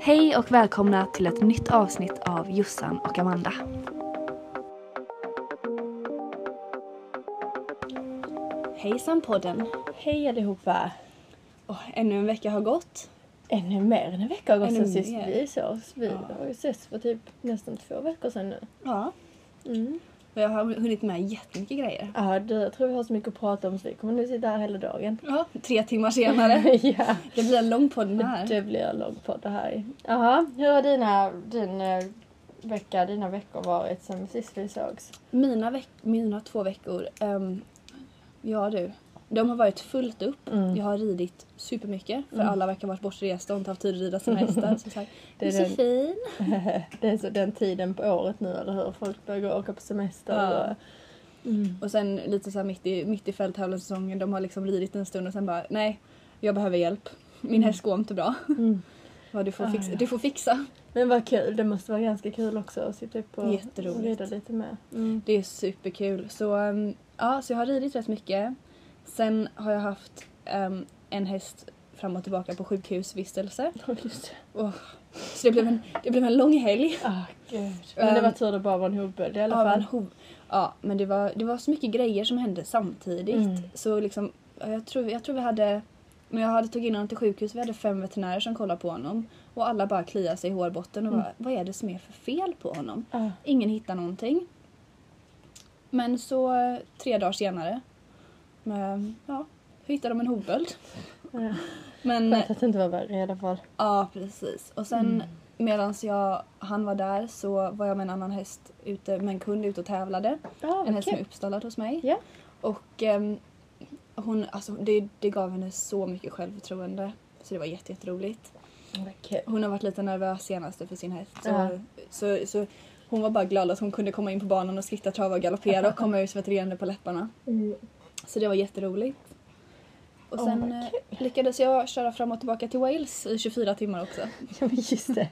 Hej och välkomna till ett nytt avsnitt av Jossan och Amanda. Hejsan podden! Hej allihopa! Oh, ännu en vecka har gått. Ännu mer än en vecka har gått Ännu sedan sist vi sågs. Vi Ja. har ju setts för typ nästan två veckor sedan nu. Ja. Mm. Och jag har hunnit med jättemycket grejer. Ja, det, jag tror vi har så mycket att prata om så vi kommer nu sitta här hela dagen. Ja, tre timmar senare. ja, Det blir en lång podd den här. det blir en lång podd det här. Jaha, hur har dina, din eh, vecka, dina veckor varit sen sist vi sågs? Mina, veck- mina två veckor, ehm, ja du. De har varit fullt upp. Mm. Jag har ridit supermycket för Mm. alla verkar ha varit bortresta och inte haft tid att rida sina hästar. Så sagt, Det är så den- det är så den tiden på året nu, eller hur? Folk börjar åka på semester. Ja. Och, mm. Och sen lite så mitt i, mitt i fälttävlanssäsongen, de har liksom ridit en stund och sen bara nej, jag behöver hjälp. Min häst går inte bra. Mm. Du, får Ah, fixa, du får fixa. Men vad kul, det måste vara ganska kul också att sitta upp och, och rida lite med. Mm. Det är superkul. Så, um, ja, så jag har ridit rätt mycket. Sen har jag haft um, en häst fram och tillbaka på sjukhusvistelse. Oh, just det. Oh. Så det blev, en, det blev en lång helg. Ah, gud. Men det var Ehm, tur det bara var en hovböld i alla fall. hov. Ja, men det var, det var så mycket grejer som hände samtidigt. Mm. Så liksom, ja, jag tror, jag tror vi hade, när jag hade tagit in honom till sjukhus, vi hade fem veterinärer som kollade på honom. Och alla bara kliade sig i hårbotten och Mm. bara, vad är det som är för fel på honom? Ah. Ingen hittar någonting. Men så tre dagar senare, men, ja, hittade de en hovböld. Ja. Men Skönt att det inte var värre i alla fall. ja, precis. Och sen Mm. medan jag, han var där så var jag med en annan häst ute, med en kund ute och tävlade. Ah, En häst som är uppstallad hos mig. Ja. Och ehm, hon, alltså, det, det gav henne så mycket självförtroende. Så det var jätte, jätteroligt. Vad kul. Hon har varit lite nervös senaste för sin häst. Så, Ja. så, så hon var bara glad att hon kunde komma in på banan och skritta, trava och galoppera och komma ut svettreende på läpparna. Mm. Så det var jätteroligt. Och Åh, sen eh, lyckades jag köra fram och tillbaka till Wales i 24 timmar också. Ja, men just det.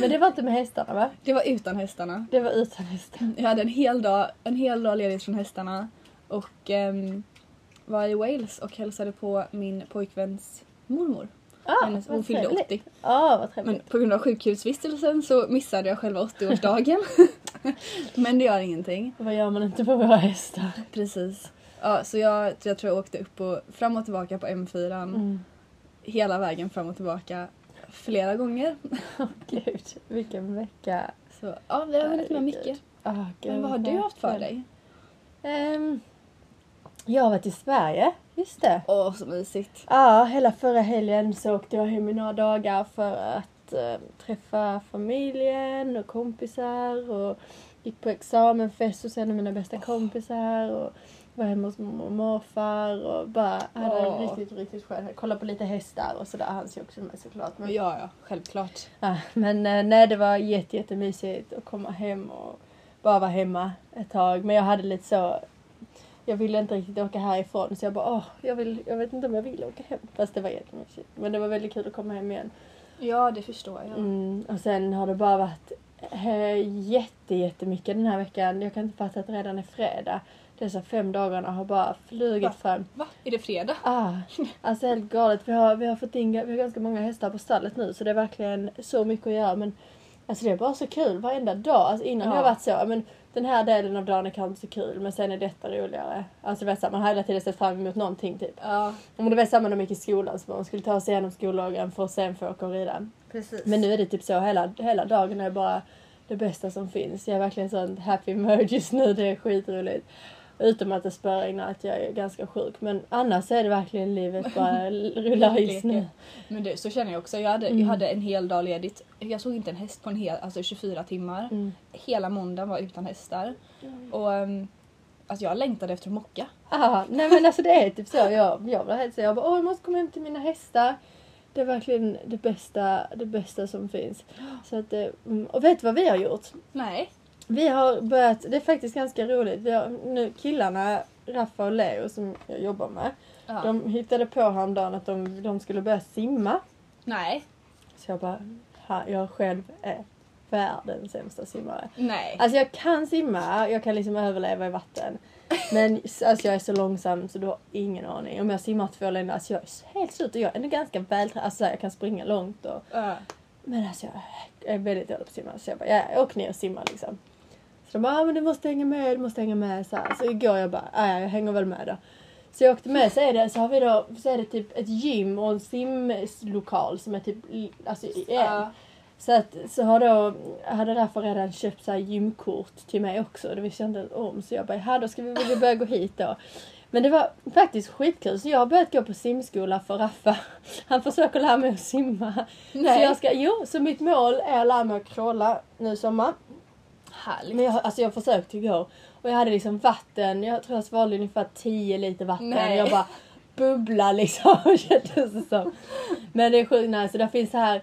Men det var inte med hästarna va? Det var utan hästarna. Det var utan hästar. Jag hade en hel dag, en hel dag ledigt från hästarna och ehm, var i Wales och hälsade på min pojkväns mormor. Ah, Hennes, hon fyllde trevligt. 80. Ja, vad Men på grund av sjukhusvistelsen så missade jag själva 80-årsdagen. Men det gör ingenting. Vad gör man inte på våra hästar? Precis. Ja, så jag, jag tror jag åkte upp och fram och tillbaka på M4 Mm. hela vägen fram och tillbaka flera gånger. Gud, vilken vecka. Så ja, vi har hunnit med mycket. Ah, gud, Men vad har du haft för dig? Ehm, jag har varit i Sverige, just det. Åh, så mysigt. Ja, hela förra helgen så åkte jag hem i några dagar för att eh, träffa familjen och kompisar och gick på examenfest hos en av mina bästa kompisar och var hemma hos mormor och morfar och bara hade Åh. riktigt, riktigt skönt. Kollade på lite hästar och sådär. Han ser också med såklart. Men, Ja, ja, självklart. ja, men eh, nej, det var jätte, jättemysigt att komma hem och bara vara hemma ett tag. Men jag hade lite så jag ville inte riktigt åka härifrån så jag bara åh, jag, vill, jag vet inte om jag vill åka hem. Fast det var jättemysigt. Men det var väldigt kul att komma hem igen. Ja, det förstår jag. Mm, och sen har det bara varit eh, jätte, jättemycket den här veckan. Jag kan inte fatta att det redan är fredag. Dessa fem dagarna har bara flugit Va? fram. Va? Är det fredag? Ah, alltså helt galet. Vi har, vi har fått in vi har ganska många hästar på stallet nu så det är verkligen så mycket att göra. Men alltså det är bara så kul varenda dag. Alltså innan Ja. har jag varit så, men den här delen av dagen är kanske inte så kul men sen är detta roligare. Alltså vet, man har hela tiden sett fram emot någonting typ. Ja, Om det var samma när man gick i skolan så man skulle ta sig igenom skollagen för att sen få åka och rida. precis. Men nu är det typ så hela, hela dagen är bara det bästa som finns. Jag är verkligen sån happy mode just nu. Det är skitroligt. Utom att det spöregnar att jag är ganska sjuk. Men annars är det verkligen livet bara rullar just nu. Men det, så känner jag också. Jag hade, Mm. jag hade en hel dag ledigt. Jag såg inte en häst på en hel, alltså 24 timmar. Mm. Hela måndagen var utan hästar. Och um, alltså jag längtade efter att mocka. Ah, nej men alltså det är typ så. Jag, jag var helt så. Jag bara, åh jag måste komma hem till mina hästar. Det är verkligen det bästa, det bästa som finns. Så att, eh, mm, och vet du vad vi har gjort? Nej. Vi har börjat, det är faktiskt ganska roligt. Vi har, nu killarna, Raffa och Leo som jag jobbar med. Ja. De hittade på häromdagen att de, de skulle börja simma. Nej. Så jag bara, jag själv är världens sämsta simmare. Nej. Alltså jag kan simma, jag kan liksom överleva i vatten. Men alltså jag är så långsam så du har ingen aning. Om jag simmar två länder, alltså jag är helt slut och jag är ändå ganska vältränad. Alltså jag kan springa långt och... Ja. Men alltså jag är väldigt dålig på att simma. Så jag bara, jag åker ner och simmar liksom. Så de bara, ah, men du måste hänga med, du måste hänga med. Så, här. så igår jag bara, ah, ja jag hänger väl med då. Så jag åkte med, så är det, så har vi då, så är det typ ett gym och en simlokal som är typ, alltså i en. Ja. Så att, så har då, hade därför redan köpt så gymkort till mig också. Det visste jag inte om. Så jag bara, ja då ska vi väl börja gå hit då. Men det var faktiskt skitkul. Så jag har börjat gå på simskola för Raffa. Han försöker lära mig att simma. Nej. Så jag ska, jo, så mitt mål är att lära mig att crawla nu i sommar. Härligt. Men jag, alltså jag försökte igår. Och jag hade liksom vatten, jag tror jag svalde ungefär 10 liter vatten. Nej. Jag bara bubbla liksom kändes det som. Men det är sjukt nice. Så där finns så här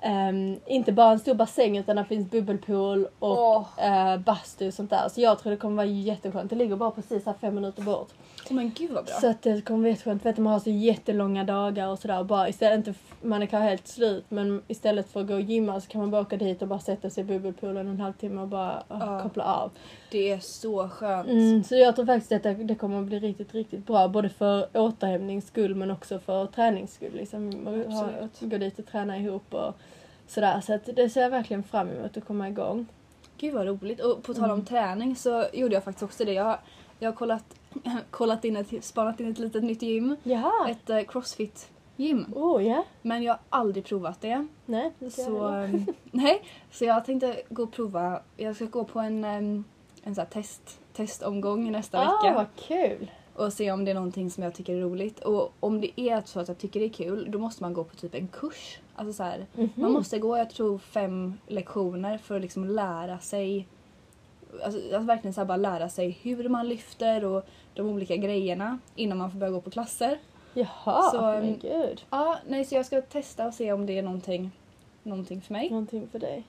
ehm, inte bara en stor bassäng utan det finns bubbelpool och Åh. eh, bastu och sånt där. Så jag tror det kommer vara jätteskönt. Det ligger bara precis här fem minuter bort. Åh, men gud vad bra. Så att det kommer bli jätteskönt. Vet du, man har så jättelånga dagar och sådär. och Bara istället, inte, man är kanske helt slut men istället för att gå och gymma så kan man bara åka dit och bara sätta sig i bubbelpoolen en halvtimme och bara åh, Ja. koppla av. Det är så skönt. Mm, så jag tror faktiskt att det, det kommer att bli riktigt, riktigt bra. Både för återhämtnings skull men också för tränings skull. Liksom, och ha, att gå dit och träna ihop och sådär. Så att det ser jag verkligen fram emot att komma igång. Gud vad roligt. Och på tal om Mm. träning så gjorde jag faktiskt också det. Jag, jag har kollat, kollat in ett, spanat in ett litet nytt gym. Jaha! Ett eh, crossfit-gym. Oh ja! Men jag har aldrig provat det. Nej, det Så, ehm, nej, så jag tänkte gå och prova. Jag ska gå på en, ehm, en här test, testomgång nästa Ah, vecka. vad kul! Och se om det är någonting som jag tycker är roligt. Och om det är så att jag tycker det är kul, då måste man gå på typ en kurs. Alltså så här, Mhm. Man måste gå, jag tror, fem lektioner för att liksom lära sig Alltså, alltså verkligen så bara lära sig hur man lyfter och de olika grejerna innan man får börja gå på klasser. Jaha, Så, men ehm, gud. Ja, nej så jag ska testa och se om det är någonting, någonting för mig. Någonting för dig.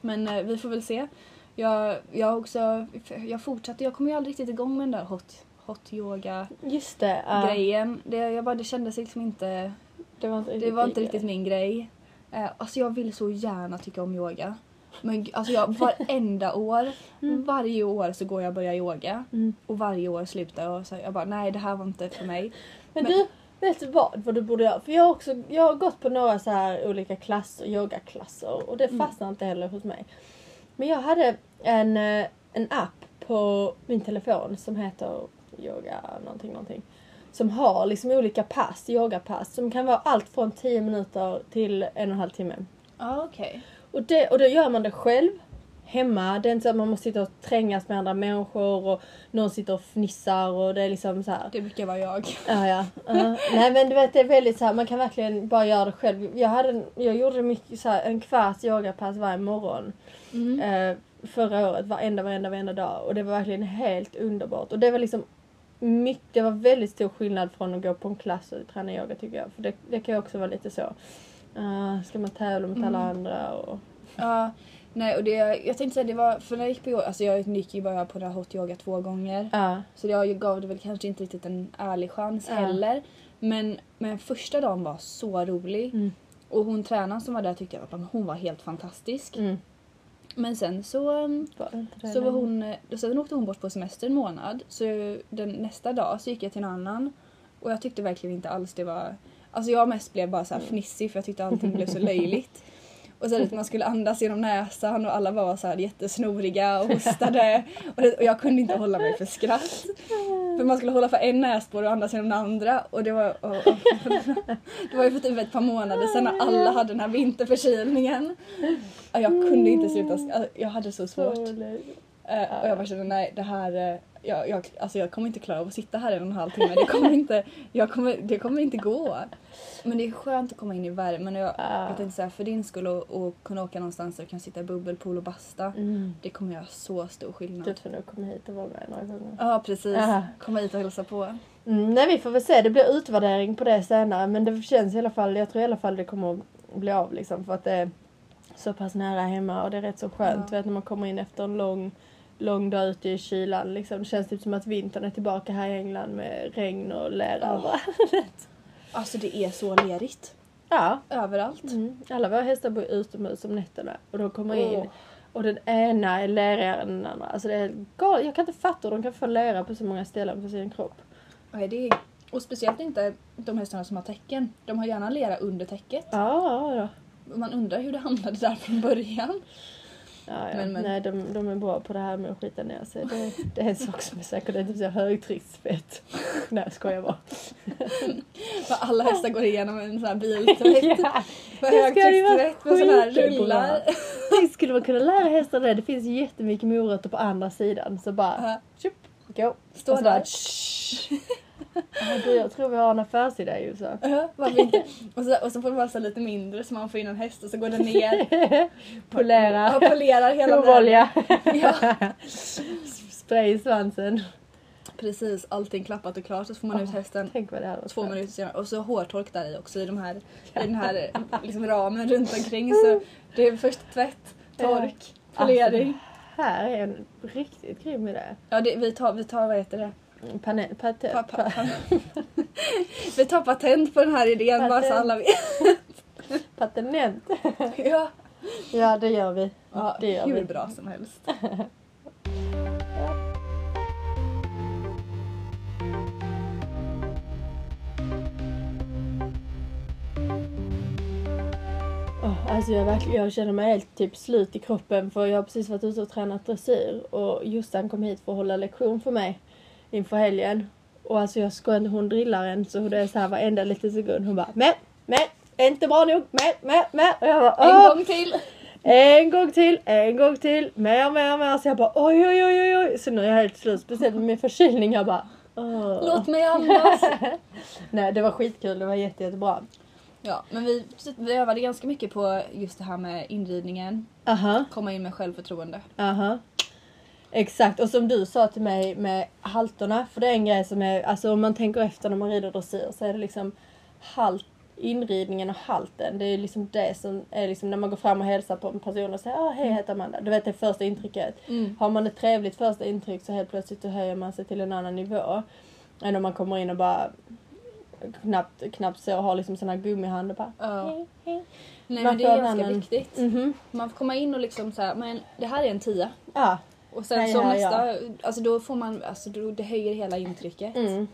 Men eh, vi får väl se. Jag, jag också, jag fortsatte, jag kom ju aldrig riktigt igång med den där hot, hot yoga Just det. ja. grejen. Det, jag bara, det kändes liksom inte Det var inte Det riktigt var inte riktigt min grej. Eh, alltså jag vill så gärna tycka om yoga. Men alltså jag, varenda år, varje år så går jag och börjar yoga. Mm. Och varje år slutar jag och så jag bara nej det här var inte för mig. Men, Men- du, vet du vad, vad du borde göra? För jag har också jag har gått på några så här olika klasser, yogaklasser och det Mm. fastnar inte heller hos mig. Men jag hade en, eh, en app på min telefon som heter yoga någonting någonting. Som har liksom olika pass, yogapass som kan vara allt från 10 minuter till en och en halv timme. Ja okej. Och, det, och då gör man det själv hemma. Det är inte så att man måste sitta och trängas med andra människor och någon sitter och fnissar och det är liksom så här. Det brukar vara jag. Ja, ja. ja. Nej men du vet det är väldigt så här, man kan verkligen bara göra det själv. Jag, hade, en- jag gjorde mycket så här, en kvarts yogapass varje morgon. Mm. Eh, förra året, varenda, varenda, varenda dag. Och det var verkligen helt underbart. Och det var liksom mycket, det var väldigt stor skillnad från att gå på en klass och träna yoga tycker jag. För det, det kan ju också vara lite så. Uh, ska man tävla mot alla Mm. andra och... Ja. Nej och det, jag tänkte säga det var, för när jag gick på yoga, alltså jag gick ju bara på det här hot yoga två gånger. Ja. Så jag gav det väl kanske inte riktigt en ärlig chans Ja. heller. Men, men första dagen var så rolig. Mm. Och hon tränaren som var där tyckte jag att hon var helt fantastisk. Mm. Men sen så, um, Var så var hon, sen åkte hon bort på semester en månad. Så den, nästa dag så gick jag till en annan. Och jag tyckte verkligen inte alls det var... Alltså jag mest blev bara så här fnissig för jag tyckte allting blev så löjligt. Och så att man skulle andas genom näsan och alla var så här jättesnoriga och hostade. Och, det, och jag kunde inte hålla mig för skratt. För man skulle hålla för en näsborre och andas genom den andra. Och det var, och, och, det var ju för typ ett par månader sedan när alla hade den här vinterförkylningen. Och jag kunde inte sluta, jag hade så svårt. Eh, och jag bara kände nej det här, eh, jag, jag, alltså jag kommer inte klara av att sitta här i en och en halv timme. Det kommer inte, jag kommer, det kommer inte gå. Men det är skönt att komma in i värmen och jag, Ja. jag tänkte säga för din skull och, och kunna åka någonstans där du kan sitta i bubbelpool och basta. Mm. Det kommer göra så stor skillnad. Du får nog komma hit och vara med några gånger. Ja precis, Ja. komma hit och hälsa på. Mm, nej vi får väl se, det blir utvärdering på det senare men det känns i alla fall, jag tror i alla fall det kommer att bli av liksom för att det är så pass nära hemma och det är rätt så skönt Ja. vet när man kommer in efter en lång lång dag ute i kylan liksom. Det känns typ som att vintern är tillbaka här i England med regn och lera Ja. överallt. Alltså det är så lerigt. Ja. överallt. Mm. Alla våra hästar bor utomhus om nätterna och de kommer in Åh. och den ena är lärigare än den andra. Alltså det är galet. Jag kan inte fatta hur de kan få lera på så många ställen på sin kropp. Nej, det är... Och speciellt inte de hästarna som har täcken. De har gärna lera under täcket. Ja, ja. Och Man undrar hur det hamnade där från början. Ja, ja. Men- men- Nej, de, de är bra på det här med att skita ner sig. Det, det är en sak som är säker. Det är typ högtrycksfett. Nej, jag skojar bara. För alla hästar går igenom en sån här biltvätt. Ja. Ju vara högtryckstvätt med såna här rullar. Det skulle man kunna lära hästar det. Det finns jättemycket morötter på andra sidan. Så bara, Ja. tjup, gå. Stå där. bara, du, jag tror vi har en affärsidé ju så. Ja, varför inte? Och så, och så får vara så lite mindre så man får in en häst och så går den ner. Polera. Och polerar hela Provolja. Ja, Spray i svansen. precis. Allting klappat och klart. Så får man ut hästen Tänk vad det varit två minuter senare. Och så hårtork där i också i, de här, i den här liksom, ramen runt omkring. Så det är först tvätt, tork, polering. Här är en riktigt grym idé. Ja, det, vi, tar, vi tar, vad heter det? Pane, pate, Pa, pa, pa. Vi tar patent på den här idén bara så Patent. alla vet. patenent. Ja, Ja, det gör vi. ja det gör hur vi. bra som helst. Oh, alltså jag, verkligen, jag känner mig helt typ slut i kroppen för jag har precis varit ute och tränat dressyr och Jossan kom hit för att hålla lektion för mig inför helgen. Och alltså jag skojar inte, hon drillar en så det är så här varenda liten sekund. Hon bara med, med, inte bra nog, med, med, med. Och jag bara En "Åh!" gång till. En gång till, en gång till, mer, mer, mer. Så jag bara oj, oj, oj, oj. Så nu är jag helt slut. Speciellt med min förkylning. Jag bara åh. Låt mig andas. Nej, det var skitkul. Det var jätte, jättebra. Ja, men vi, vi övade ganska mycket på just det här med inridningen. Aha, Komma in med självförtroende. aha. Exakt. Och som du sa till mig med halterna. För det är en grej som är, alltså om man tänker efter när man rider dressyr så är det liksom halt, inridningen och halten. Det är liksom det som är liksom när man går fram och hälsar på en person och säger ah, hej jag heter Amanda. Du vet det första intrycket. Mm. Har man ett trevligt första intryck så helt plötsligt så höjer man sig till en annan nivå. Än om man kommer in och bara knappt, knappt så har liksom sån här gummihand och bara Ja. hej, hej. Nej Man men det är ganska annan- viktigt. Mhm. Man får komma in och liksom så här, men det här är en tia. Ja. Och sen Nej, så ja, nästa, alltså då får man, alltså då, det höjer hela intrycket. Mm.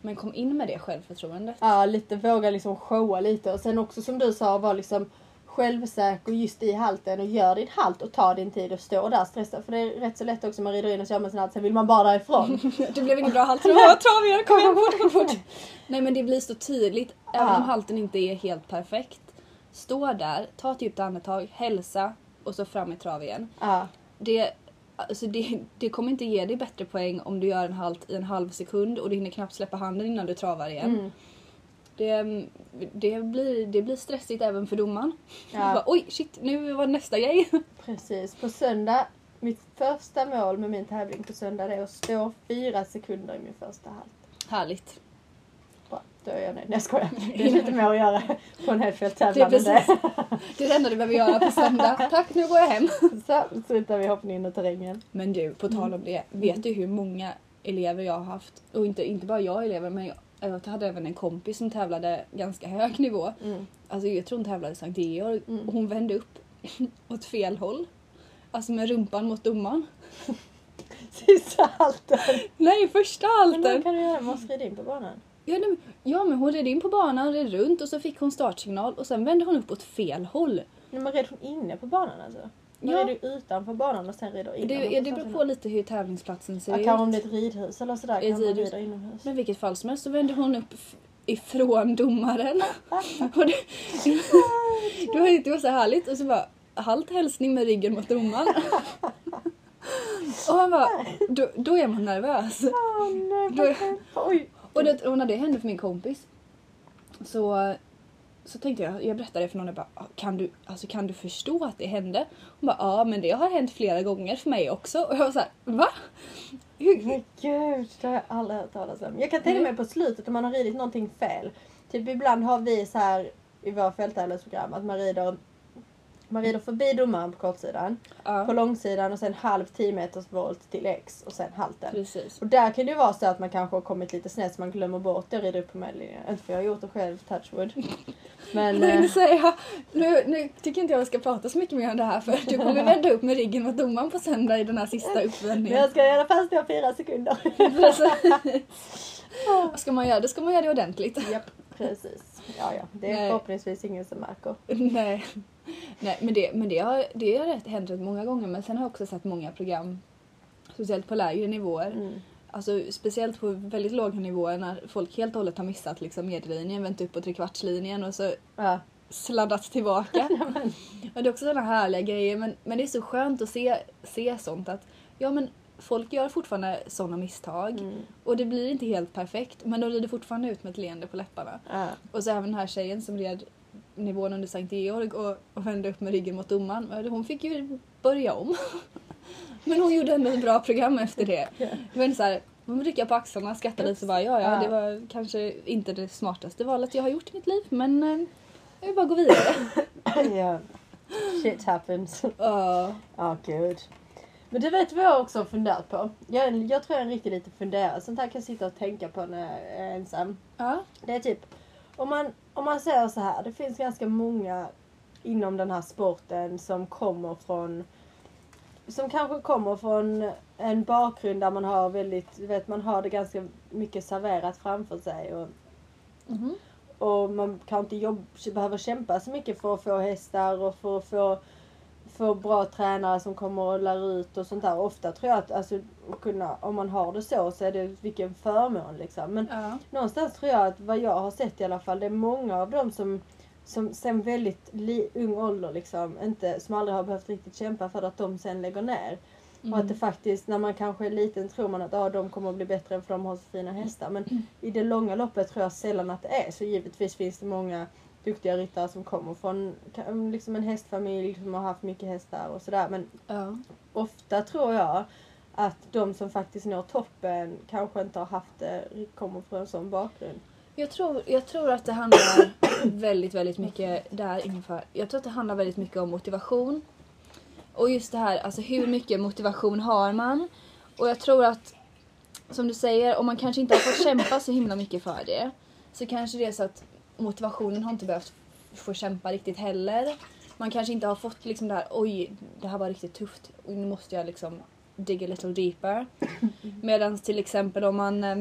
Men kom in med det självförtroendet. Ja, lite våga liksom showa lite och sen också som du sa var liksom självsäker just i halten och gör din halt och ta din tid och stå där stressad. För det är rätt så lätt också man rider in och kör med sin halt sen vill man bara därifrån. Det blev ingen bra halt. Det var trav igen, kom igen, fort, fort, fort. Nej men det blir så tydligt, även Ja. om halten inte är helt perfekt. Stå där, ta ett djupt andetag, hälsa och så fram i trav igen. ja. Det, alltså det, det kommer inte ge dig bättre poäng om du gör en halt i en halv sekund och du hinner knappt släppa handen innan du travar igen. Mm. Det, det, blir, det blir stressigt även för domaren. Ja. Bara, Oj shit, nu var nästa grej. Precis. På söndag, mitt första mål med min tävling på söndag är att stå fyra sekunder i min första halt. Härligt. Är jag nöjd. Nej jag skojar. Det är lite mer att göra på en helfälttävlan Det det. Det är det enda du behöver göra på söndag. Tack, nu går jag hem. Så slutar vi hoppningen in i terrängen. Men du, på tal om det. Vet du hur många elever jag har haft? Och inte, inte bara jag elever, men jag, jag hade även en kompis som tävlade ganska hög nivå. Mm. Alltså jag tror hon tävlade i Sankt Georg Mm. hon vände upp åt fel håll. Alltså med rumpan mot domaren. Sista halten. Nej, första Men halten! vad kan du göra? Måste rida in på banan? Ja, nej, ja men hon red in på banan, red runt och så fick hon startsignal och sen vände hon upp åt fel håll. Nej, men red hon inne på banan alltså? Man Ja. rider utanför banan och sen rider in. Det, ja, det beror på lite hur tävlingsplatsen ser Ja, ut. kanske om det är ett ridhus eller sådär kan man rida inomhus. Men vilket fall som helst så vände hon upp ifrån domaren. och det, det var inte så härligt. Och så bara, halt hälsning med ryggen mot domaren. och han bara, då, då är man nervös. Åh nej, Då- vad- Oj. Och, det, och när det hände för min kompis så, så tänkte jag, jag berättade det för någon och bara, "Ah, kan du, alltså, kan du förstå att det hände? Hon bara, ja men det har hänt flera gånger för mig också. Och jag var såhär, va? Hur, Men gud, det har jag aldrig hört talas om. Jag kan tänka Nej. mig på slutet om man har ridit någonting fel. Typ ibland har vi så här i våra fälttävlingsprogram att man rider Man rider förbi domaren på kortsidan, på Ja, långsidan och sen halv 10 meters volt till X och sen halten. precis. Och där kan det ju vara så att man kanske har kommit lite snett så man glömmer bort det och rider upp på medlinjen. Inte för jag har gjort det själv, touchwood. Men eh, säga, nu, nu tycker inte jag vi ska prata så mycket mer om det här för du kommer vända upp med ryggen mot domaren på söndag i den här sista men uppvändningen. jag ska i alla fall stå fyra sekunder. Ska man göra det ska man göra det ordentligt. Japp, precis. Ja, ja. Det är Nej. förhoppningsvis ingen som märker. Nej, Nej men, det, men det, har, det har rätt- hänt rätt många gånger men sen har jag också sett många program, speciellt på lägre nivåer, Mm. alltså speciellt på väldigt låga nivåer när folk helt och hållet har missat liksom medellinjen, vänt upp på trekvartslinjen och så Ja. sladdat tillbaka. och det är också sådana härliga grejer men, men det är så skönt att se, se sånt att ja men folk gör fortfarande sådana misstag Mm. och det blir inte helt perfekt men de rider fortfarande ut med ett leende på läpparna. Ja. Och så även den här tjejen som red nivån under Sankt Georg och, och vände upp med ryggen mot domaren. Men Hon fick ju börja om. Men hon gjorde ändå ett bra program efter det. Inte så här, hon ryckte på axlarna, skrattade lite och bara ja, ja det var kanske inte det smartaste valet jag har gjort i mitt liv men eh, jag vill bara gå vidare. ja. Shit happens. Ja. Ja, gud. Men det vet vad jag också har funderat på. Jag, jag tror jag är en riktigt lite funderare. Sånt här kan jag sitta och tänka på när jag är ensam. ja. Det är typ, om man, om man säger så här, det finns ganska många inom den här sporten som kommer från som kanske kommer från en bakgrund där man har väldigt, du vet man har det ganska mycket serverat framför sig och, Mhm. och man kanske inte jobb, behöver kämpa så mycket för att få hästar och för att få, få bra tränare som kommer och lär ut och sånt där. Ofta tror jag att alltså, kunna, om man har det så så är det vilken förmån liksom. Men ja. någonstans tror jag att vad jag har sett i alla fall, det är många av dem som som sen väldigt li, ung ålder liksom, inte, som aldrig har behövt riktigt kämpa för att de sen lägger ner. Och att det faktiskt, när man kanske är liten tror man att ah, de kommer att bli bättre för de har så fina hästar. Men i det långa loppet tror jag sällan att det är så. Givetvis finns det många duktiga ryttare som kommer från ka- liksom en hästfamilj som har haft mycket hästar och sådär. Men ja. ofta tror jag att de som faktiskt når toppen kanske inte har haft det, kommer från en sån bakgrund. Jag tror, jag tror att det handlar väldigt, väldigt mycket där ungefär. Jag tror att det handlar väldigt mycket om motivation. Och just det här, alltså hur mycket motivation har man? Och jag tror att, som du säger, om man kanske inte har fått kämpa så himla mycket för det. Så kanske det är så att motivationen har inte behövt få kämpa riktigt heller. Man kanske inte har fått liksom det här, oj, det här var riktigt tufft. och Nu måste jag liksom dig a little deeper. Medan till exempel om man eh,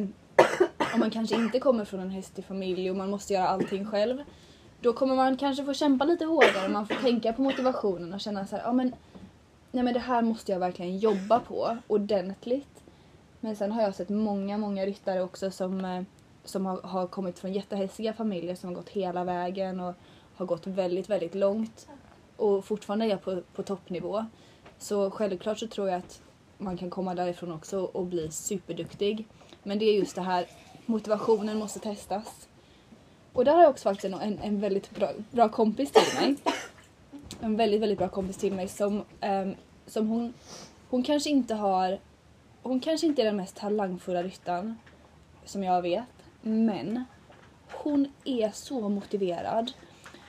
om man kanske inte kommer från en hästig familj och man måste göra allting själv. Då kommer man kanske få kämpa lite hårdare. Man får tänka på motivationen och känna så här, ja men, nej men det här måste jag verkligen jobba på ordentligt. Men sen har jag sett många, många ryttare också som, eh, som har, har kommit från jättehästiga familjer som har gått hela vägen och har gått väldigt, väldigt långt och fortfarande är på, på toppnivå. Så självklart så tror jag att man kan komma därifrån också och bli superduktig. Men det är just det här, motivationen måste testas. Och där har jag också faktiskt en, en, en väldigt bra, bra kompis till mig. En väldigt, väldigt bra kompis till mig som, um, som hon, hon kanske inte har, hon kanske inte är den mest talangfulla ryttaren som jag vet. Men hon är så motiverad.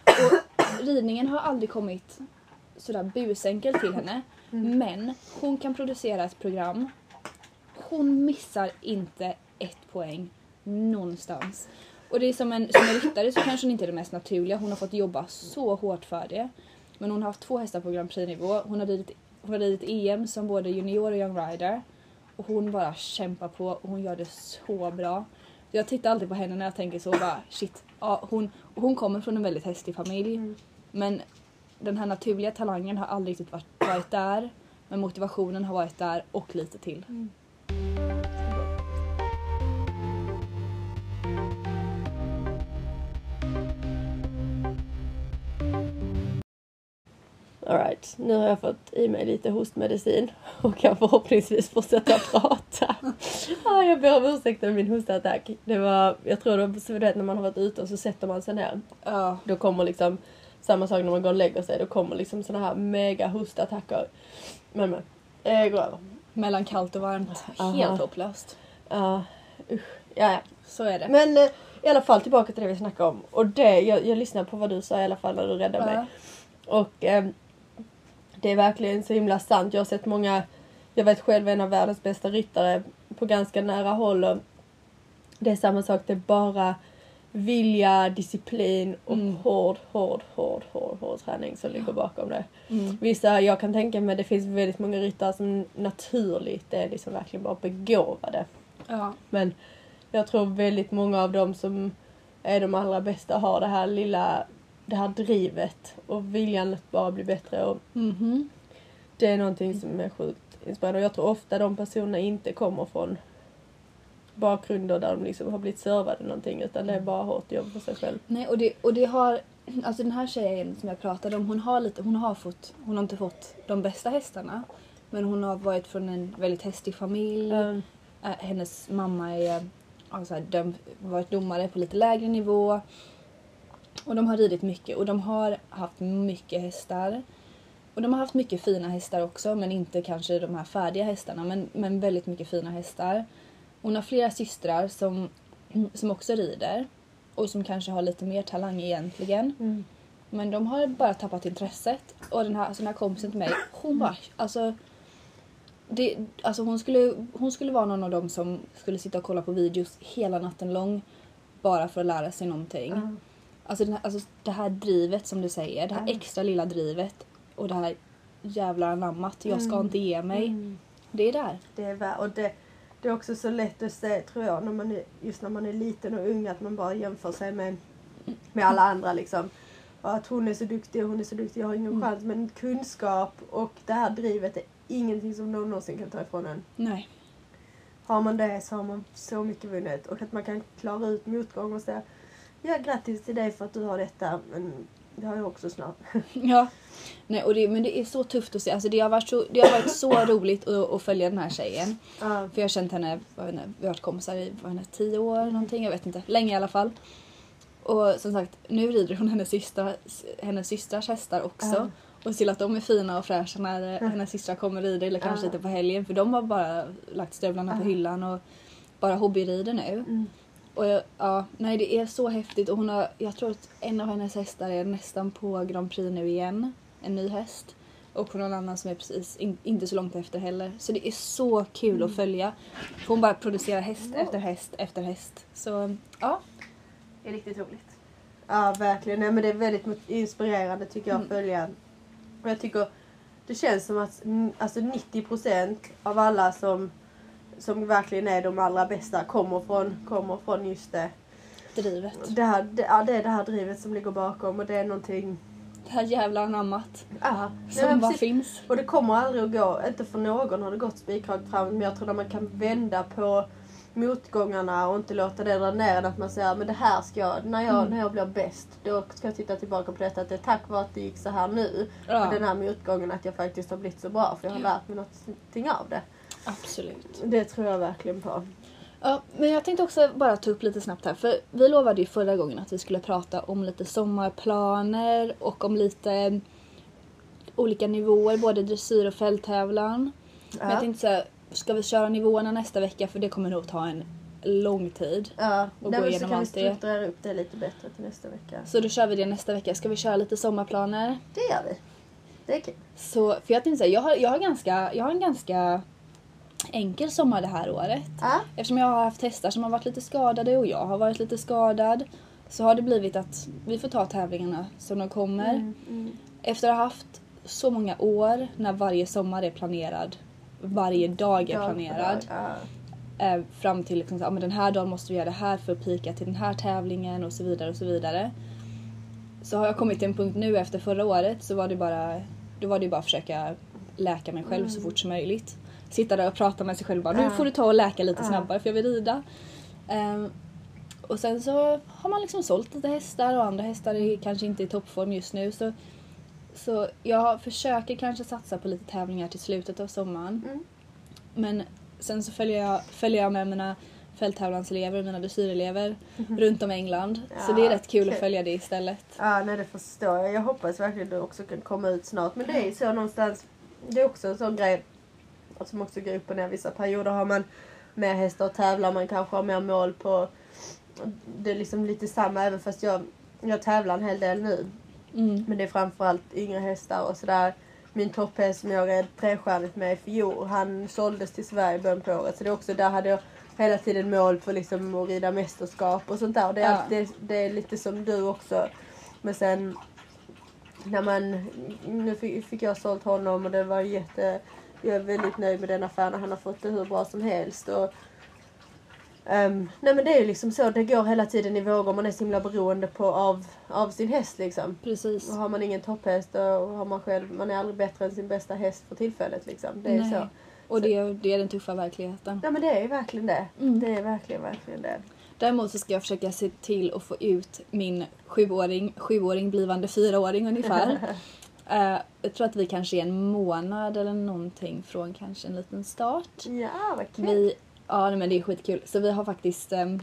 Och ridningen har aldrig kommit sådär busenkelt till henne. Men hon kan producera ett program. Hon missar inte ett poäng någonstans. Och det är som en, som en ryttare så kanske hon inte är det mest naturliga. Hon har fått jobba så hårt för det. Men hon har haft två hästar på Grand Prix-nivå. Hon har ridit, hon har ridit EM som både junior och young rider. Och hon bara kämpar på och hon gör det så bra. Jag tittar alltid på henne när jag tänker så bara shit. Ja, hon, hon kommer från en väldigt hästig familj. Mm. Men den här naturliga talangen har aldrig riktigt varit, varit där. Men motivationen har varit där och lite till. Alright, nu har jag fått i mig lite hostmedicin och kan förhoppningsvis fortsätta prata. ah, jag ber om ursäkt för min hostattack. Det var, jag tror det var så vet när man har varit ute och så sätter man sig ner. Ja. Då kommer liksom samma sak när man går och lägger sig. Då kommer liksom såna här mega hostattacker. Men men, det går över. Mellan kallt och varmt. Aha. Helt hopplöst. Ja, usch. Ja, ja. Så är det. Men eh, i alla fall tillbaka till det vi snackade om. Och det, jag, jag lyssnade på vad du sa i alla fall när du räddade mig. Och eh, Det är verkligen så himla sant. Jag har sett många, jag vet själv en av världens bästa ryttare på ganska nära håll och det är samma sak, det är bara vilja, disciplin och Mm. hård, hård, hård, hård, hård träning som ligger bakom det. Mm. Vissa, jag kan tänka mig, det finns väldigt många ryttare som naturligt är liksom verkligen bara begåvade. Ja. Men jag tror väldigt många av dem som är de allra bästa har det här lilla, det här drivet och viljan att bara bli bättre. Och Mhm. det är någonting som är sjukt inspirerande. Och jag tror ofta de personerna inte kommer från bakgrunder där de liksom har blivit servade någonting utan det är bara hårt jobb för sig själv. Nej, och det, och det har... Alltså den här tjejen som jag pratade om, hon har lite... Hon har fått... Hon har inte fått de bästa hästarna. Men hon har varit från en väldigt hästig familj. Äh, hennes mamma är alltså, döm, varit domare på lite lägre nivå. Och de har ridit mycket och de har haft mycket hästar. Och de har haft mycket fina hästar också men inte kanske de här färdiga hästarna men, men väldigt mycket fina hästar. Hon har flera systrar som, som också rider och som kanske har lite mer talang egentligen. mm. Men de har bara tappat intresset. Och den här, alltså den här kompisen till mig, hon bara, alltså, det, alltså hon, skulle, hon skulle vara någon av dem som skulle sitta och kolla på videos hela natten lång. Bara för att lära sig någonting. Um, Alltså, den här, alltså det här drivet som du säger, det här Mm. extra lilla drivet. Och det här jävla anammat, jag ska Mm. inte ge mig. mm. Det är där. Det är och det, det är också så lätt att se, tror jag, när man är, just när man är liten och ung, att man bara jämför sig med, med alla andra liksom. Och att hon är så duktig och hon är så duktig, jag har ingen Mm. chans. Men kunskap och det här drivet är ingenting som någon någonsin kan ta ifrån en. Nej. Har man det så har man så mycket vunnit. Och att man kan klara ut motgång och säga ja grattis till dig för att du har detta men det har jag också snart. Ja. Nej, och det, men det är så tufft att se. Alltså det, har varit så, det har varit så roligt att, att följa den här tjejen. Ja. För jag har känt henne, jag inte, vi har varit kompisar i vad henne, tio år någonting, jag vet inte. Länge i alla fall. Och som sagt, nu rider hon hennes, systra, hennes systrars hästar också. Ja. Och till att de är fina och fräscha när eh, hennes systrar kommer och rider eller kanske Ja. lite på helgen. För de har bara lagt stövlarna på hyllan och bara hobbyrider nu. Mm. Och jag, ja, nej det är så häftigt och hon har, jag tror att en av hennes hästar är nästan på Grand Prix nu igen. En ny häst. Och en annan som är precis in, inte så långt efter heller. Så det är så kul att följa. För hon bara producerar häst efter häst efter häst. Så ja. Det är riktigt roligt. Ja, verkligen. Nej, men det är väldigt inspirerande tycker jag att Mm. följa. Och jag tycker det känns som att mm, alltså 90% av alla som, som verkligen är de allra bästa kommer från, kommer från just det. Drivet. Det, här, det, ja, det är det här drivet som ligger bakom och det är någonting... Det här jävla anammat. Ja, Som men bara finns. Och det kommer aldrig att gå, inte för någon har det gått spikrakt framåt men jag tror att man kan vända på motgångarna och inte låta det dra ner. Att man säger men det här ska jag, när jag, Mm. när jag blir bäst, då ska jag titta tillbaka på detta. Att det är tack vare att det gick så här nu, Ja, och den här motgången, att jag faktiskt har blivit så bra. För jag har lärt mig någonting av det. Absolut. Det tror jag verkligen på. Ja, men jag tänkte också bara ta upp lite snabbt här. För vi lovade ju förra gången att vi skulle prata om lite sommarplaner och om lite olika nivåer, både dressyr och fälttävlan. Men jag Ja. tänkte säga, ska vi köra nivåerna nästa vecka? För det kommer nog ta en lång tid. Ja, gå Nej, men så kan vi allt strukturera upp det lite bättre till nästa vecka. Så då kör vi det nästa vecka. Ska vi köra lite sommarplaner? Det gör vi. Det är kul. Så, för jag tänkte säga, jag har, jag har, ganska, jag har en ganska enkel sommar det här året. Ja. Eftersom jag har haft hästar som har varit lite skadade och jag har varit lite skadad så har det blivit att vi får ta tävlingarna som de kommer. Mm, mm. Efter att ha haft så många år när varje sommar är planerad, varje dag är Dag planerad. dag, Ja. Eh, fram till liksom, ja, men den här dagen måste vi göra det här för att pika till den här tävlingen och så vidare och så vidare. Så har jag kommit till en punkt nu efter förra året så var det bara, då var det bara att försöka läka mig själv så fort som möjligt. Sitta där och prata med sig själv bara, nu får du ta och läka lite snabbare för jag vill rida. Ehm, och sen så har man liksom sålt lite hästar och andra hästar är kanske inte i toppform just nu. Så, så jag försöker kanske satsa på lite tävlingar till slutet av sommaren. Mm. Men sen så följer jag, följer jag med mina fälttävlanselever, mina dressyrelever runt om i England. så Ja, det är rätt kul att kul. följa det istället. Ja, nej det förstår jag. Jag hoppas verkligen att det också kan komma ut snart. Men det är ju så någonstans, det är också en sån grej som också går upp och ner. Vissa perioder har man mer hästar och tävlar, man kanske har mer mål på... Det är liksom lite samma även fast jag, jag tävlar en hel del nu. Mm. Men det är framförallt yngre hästar och sådär. min topphäst som jag red trestjärnigt med i fjol, han såldes till Sverige i början på året. Så det är också, där hade jag hela tiden mål för liksom att rida mästerskap och sånt där. Och det, är, Ja. det, det är lite som du också. Men sen när man, nu fick, fick jag sålt honom och det var jätte, jag är väldigt nöjd med den affären. Han har fått det hur bra som helst. Och, ehm, nej men det är ju liksom så, det går hela tiden i vågor. Man är så himla beroende på, av, av sin häst liksom. Precis. Och har man ingen topphäst då har man själv, man är aldrig bättre än sin bästa häst för tillfället liksom. Det är Nej. så. Och det, det är den tuffa verkligheten. Ja men det är verkligen det. Mm. Det är verkligen, verkligen det. Däremot så ska jag försöka se till att få ut min sjuåring, sjuåring blivande fyraåring ungefär. Eh, jag tror att vi kanske är en månad eller någonting från kanske en liten start. Ja, vad kul. Vi, ja men det är skitkul. Så vi har faktiskt ehm,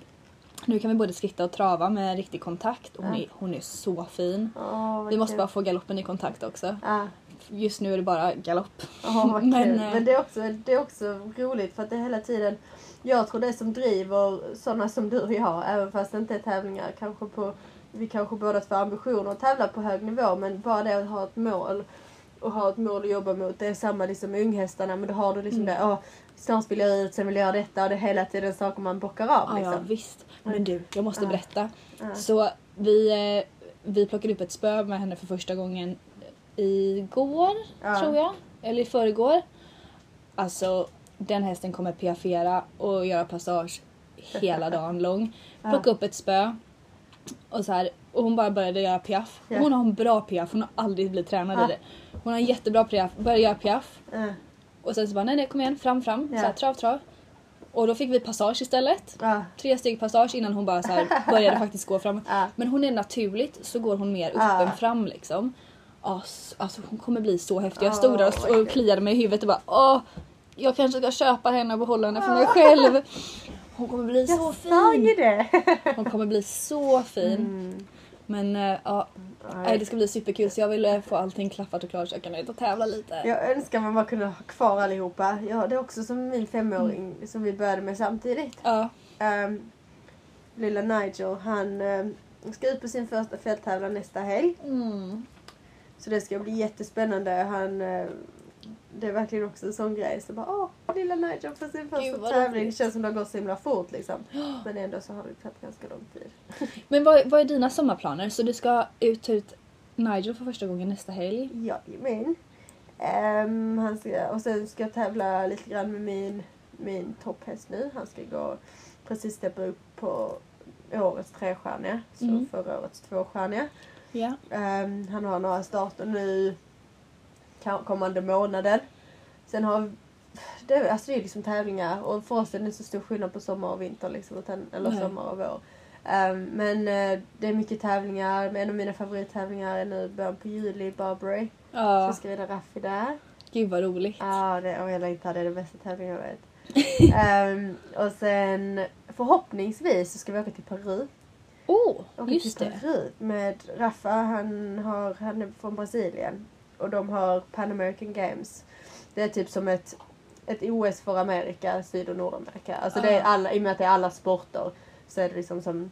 nu kan vi både skritta och trava med riktig kontakt hon, Ja. är, hon är så fin. Vad Vi måste kul. bara få galoppen i kontakt också. Ja. Just nu är det bara galopp. Vad Men, eh, Men det är, också, det är också roligt för att det hela tiden jag tror det som driver sådana som du och jag, även fast det inte är tävlingar, kanske på, vi kanske båda två har ambitioner att tävla på hög nivå, men bara det att ha ett mål och ha ett mål att jobba mot. Det är samma liksom med unghästarna, men då har du liksom Mm. det, åh, snart vill jag ut, sen vill jag göra detta och det är hela tiden saker man bockar av. Ja, ja Liksom. visst. Men du, jag måste Ja. berätta. Ja. Så vi, eh, vi plockade upp ett spö med henne för första gången igår, Ja. tror jag. Eller i förrgår. Alltså, den hästen kommer piaffera och göra passage hela dagen lång. Plocka upp ett spö. Och, så här, och hon bara började göra piaff. Ja. Hon har en bra piaff, hon har aldrig blivit tränad Ja. i det. Hon har en jättebra piaff, började göra piaff. Ja. Och sen så bara nej nej kom igen, fram fram. Så här, trav trav. Och då fick vi passage istället. Tre steg passage innan hon bara så här började faktiskt gå fram. Ja. Men hon är naturligt så går hon mer Ja. öppen fram liksom. Alltså hon kommer bli så häftig. Jag Ja, stod där och kliade mig i huvudet och bara åh, jag kanske ska köpa henne och behålla henne för mig själv. Hon kommer bli så Jag sa ju fin. det! Hon kommer bli så fin. Mm. Men eh, ja, nej, det ska bli superkul så jag vill eh, få allting klaffat och klart så jag kan ut och tävla lite. Jag önskar man bara kunde ha kvar allihopa. Jag, det är också som min femåring som vi började med samtidigt. Ja, Um, lilla Nigel, han um, ska ut på sin första fälttävlan nästa helg. mm. Så det ska bli jättespännande. Han, det är verkligen också en sån grej. Så bara, åh, lilla Nigel på sin första Gud, tävling. Det känns som det har gått så himla fort liksom. Men ändå så har det tagit ganska lång tid. Men vad, vad är dina sommarplaner? Så du ska ut ut Nigel för första gången nästa helg? Jajamän. Um, han ska, och sen ska jag tävla lite grann med min, min topphäst nu. Han ska gå precis steppa upp på årets trestjärniga. Så Mm. förra årets tvåstjärniga. Ja. Um, han har några starter nu kommande månaden. Sen har det, alltså det är liksom tävlingar och för oss är det inte så stor skillnad på sommar och vinter liksom, eller Nej. sommar och vår. Ehm, men eh, det är mycket tävlingar. Men En av mina favorittävlingar är nu början på juli i Barbary. Så Ja, jag ska rida Raffi där. gud vad roligt. Ja, det, och jag längtar. Det är den bästa tävlingen jag vet. Ehm, och sen förhoppningsvis så ska vi åka till Peru. Oh, Åka just till det. Peru med Rafa. Han, har, han är från Brasilien. Och de har Pan American Games. Det är typ som ett, ett OS för Amerika, Syd och Nordamerika. Alltså det är Ah. alla, i och med att det är alla sporter så är det liksom som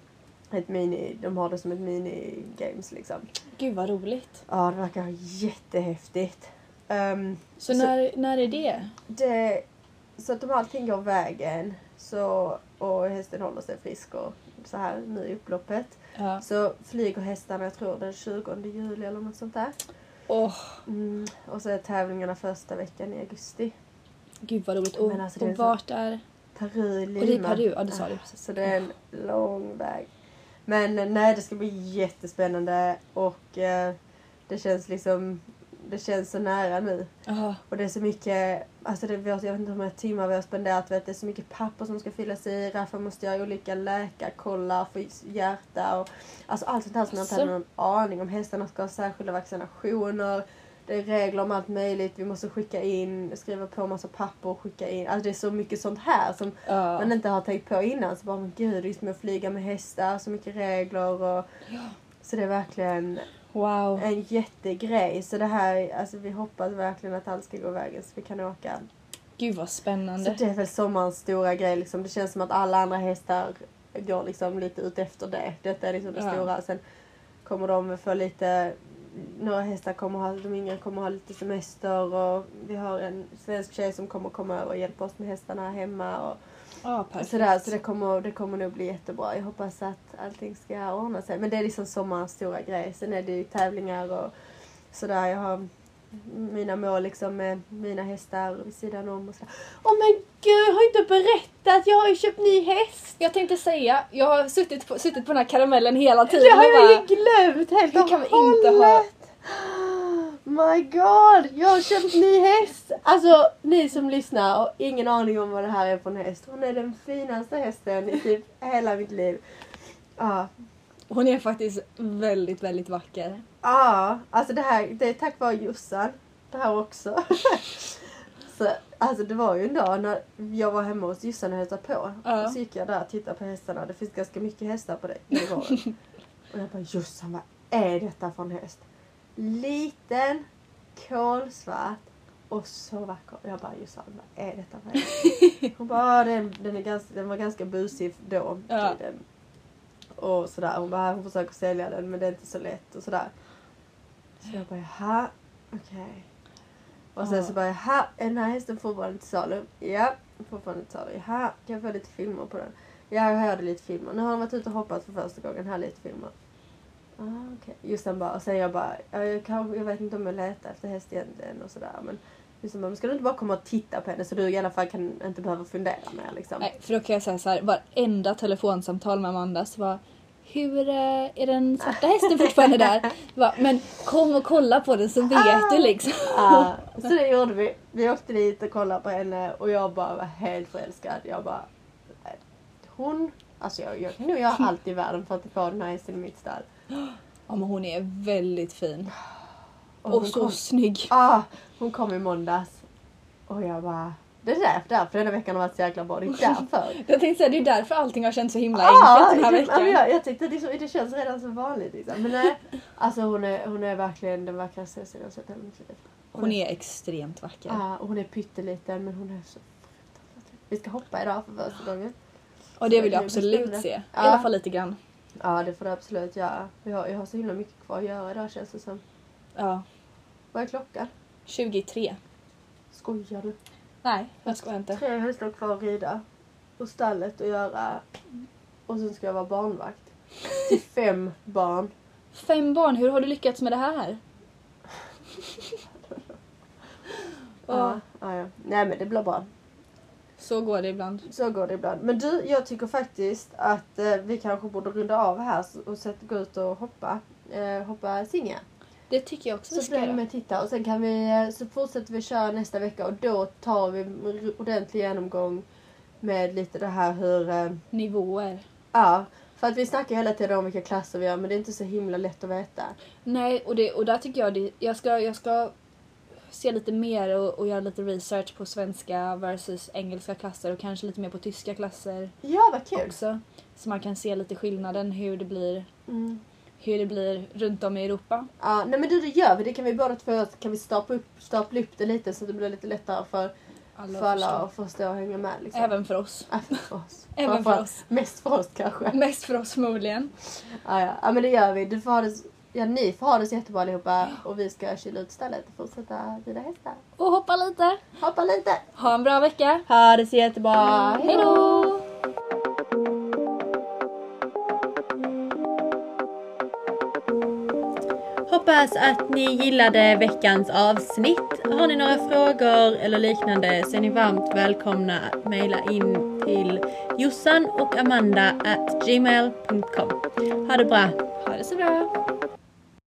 ett mini, de har det som ett mini-games liksom. Gud vad roligt. Ja, det verkar jättehäftigt. Ehm, Så, Så- när, när är det? det, så att om allting går vägen så, och hästen håller sig frisk och så här nu i upploppet Ja. så flyger hästarna, jag tror den 20 juli eller något sånt där. Åh, Mm, och så är tävlingarna första veckan i augusti. gud vad roligt. Och, alltså, och vart är... Peru, Lima. Och det är Peru, ja det sa du precis. Så det är en lång väg. Men eh, nej, det ska bli jättespännande och eh, det känns liksom, det känns så nära nu. Ja, Och det är så mycket, alltså det, jag vet inte hur många timmar vi har spenderat, vet, det är så mycket papper som ska fyllas i. Rafa måste göra olika läkarkollar för hjärta och alltså allt sånt här som jag inte hade någon aning om. Hästarna ska ha särskilda vaccinationer. Det är regler om allt möjligt. Vi måste skicka in, skriva på massa papper och skicka in. Alltså det är så mycket sånt här som ja. man inte har tänkt på innan. Så bara, men gud, det är som att flyga med hästar, så mycket regler och... Så det är verkligen Wow. en jättegrej. Så det här, alltså vi hoppas verkligen att allt ska gå vägen så vi kan åka. Gud vad Så spännande. det är väl sommarens stora grej liksom. Det känns som att alla andra hästar går liksom lite ut efter det. Detta är liksom det Ja. stora. Sen kommer de få lite några hästar kommer ha, de yngre kommer ha lite semester och vi har en svensk tjej som kommer komma över och hjälpa oss med hästarna hemma. Och, Perfekt. sådär, så det kommer, det kommer nog bli jättebra. Jag hoppas att allting ska ordna sig. Men det är liksom sommarens stora grej. Sen är det ju tävlingar och sådär. Jag har mina mål liksom med mina hästar vid sidan om och sådär. Åh men gud, jag har inte berättat! Jag har ju köpt ny häst! Jag tänkte säga, jag har suttit på, suttit på den här karamellen hela tiden. Det har jag ju glömt helt Det och hållet. My god, jag har köpt ny häst! Alltså ni som lyssnar har ingen aning om vad det här är för en häst. Hon är den finaste hästen i typ hela mitt liv. Ja, Hon är faktiskt väldigt, väldigt vacker. Ja, alltså det här det är tack vare Jossan. Det här också. så, alltså det var ju en dag när jag var hemma hos Jossan och hälsade på. Ja. Och så gick jag där och tittade på hästarna. Det finns ganska mycket hästar på det gården. och jag bara Jossan vad är detta för en häst? Liten, kolsvart och så vacker. Jag bara Jossan vad är detta för? Hon bara "Ah, den, den, är ganska, den var ganska busig då. Ja. tiden." Och sådär. Hon bara hon försöker sälja den men det är inte så lätt och sådär. Så jag bara jaha, okej. Och sen Ja. så bara jaha, den här hästen fortfarande till salu? Ja, fortfarande till salu. Jaha, kan jag få lite filmer på den? Ja, jag hörde lite filmer. Nu har han varit ute och hoppat för första gången. Här är lite filmer. Ah, okej. Just den bara, och sen jag bara, ja, jag, kan, jag vet inte om jag letar efter häst egentligen och sådär men just den bara, men ska du inte bara komma och titta på henne så du i alla fall kan inte behöva fundera mer liksom? Nej, för då kan jag säga så här, varenda telefonsamtal med Amanda så var hur eh, är den svarta hästen fortfarande där? Bara, men kom och kolla på den så vet du liksom. Ja, så det gjorde vi. Vi åkte dit och kollade på henne och jag bara var helt förälskad. Jag bara, hon, alltså jag, jag kan nog göra allt i världen för att få den här hästen i mitt stall. Ja men hon är väldigt fin. Och Och så kom- snygg. Ah, hon kom i måndags och jag bara, det är därför, därför denna veckan har varit så jäkla bra. Det är därför. Jag tänkte säga, det är därför allting har känts så himla Ah, enkelt den här ja, veckan. men jag, jag tyckte det, så- det känns redan så vanligt liksom. Men nej, alltså hon är, hon är verkligen den vackraste jag har sett i mitt liv. Hon är extremt vacker. Ja, och hon är pytteliten men hon är så Vi ska hoppa idag för första gången. Och det vill jag absolut se. I Ja. alla fall lite grann. Ja, det får du absolut göra. Jag har, jag har så himla mycket kvar att göra idag känns det som. Ja. Vad är klockan? 23. Skojar du? Nej, jag skojar inte. Tre hästar kvar att rida. Och stallet att göra. Och sen ska jag vara barnvakt. Till fem barn. Fem barn, hur har du lyckats med det här? Ja, ja, ja. Nej men det blir bra. Så går det ibland. Så går det ibland. Men du, jag tycker faktiskt att eh, vi kanske borde runda av här och sätta, gå ut och hoppa. Eh, hoppa singa. Det tycker jag också vi Så ska blir göra. med titta och sen kan vi, eh, så fortsätter vi köra nästa vecka och då tar vi en ordentlig genomgång med lite det här hur, eh, Nivåer. ja. För att vi snackar hela tiden om vilka klasser vi gör men det är inte så himla lätt att veta. Nej, och, det, och där tycker jag det, jag ska, jag ska se lite mer och, och göra lite research på svenska versus engelska klasser och kanske lite mer på tyska klasser Ja, vad kul! också. Så man kan se lite skillnaden hur det blir, Mm. hur det blir runt om i Europa. Ja, nej men du, det gör vi. Det kan vi båda två kan vi stapla upp, stapla upp det lite så det blir lite lättare för, Alla för alla att förstå och hänga med. Liksom. Även för oss. Även för oss. Även för oss. Mest för oss kanske. Mest för oss förmodligen. Ja, ja. ja men det gör vi. Du får ha det, ja, ni får ha det så jättebra allihopa och vi ska kyla ut stället och fortsätta rida hästar. Och hoppa lite. Hoppa lite! Ha en bra vecka. Ha det så jättebra! Hej då! Hoppas att ni gillade veckans avsnitt. Har ni några frågor eller liknande så är ni varmt välkomna att mejla in till jossan och amanda at gmail.com. Ha det bra! Ha det så bra.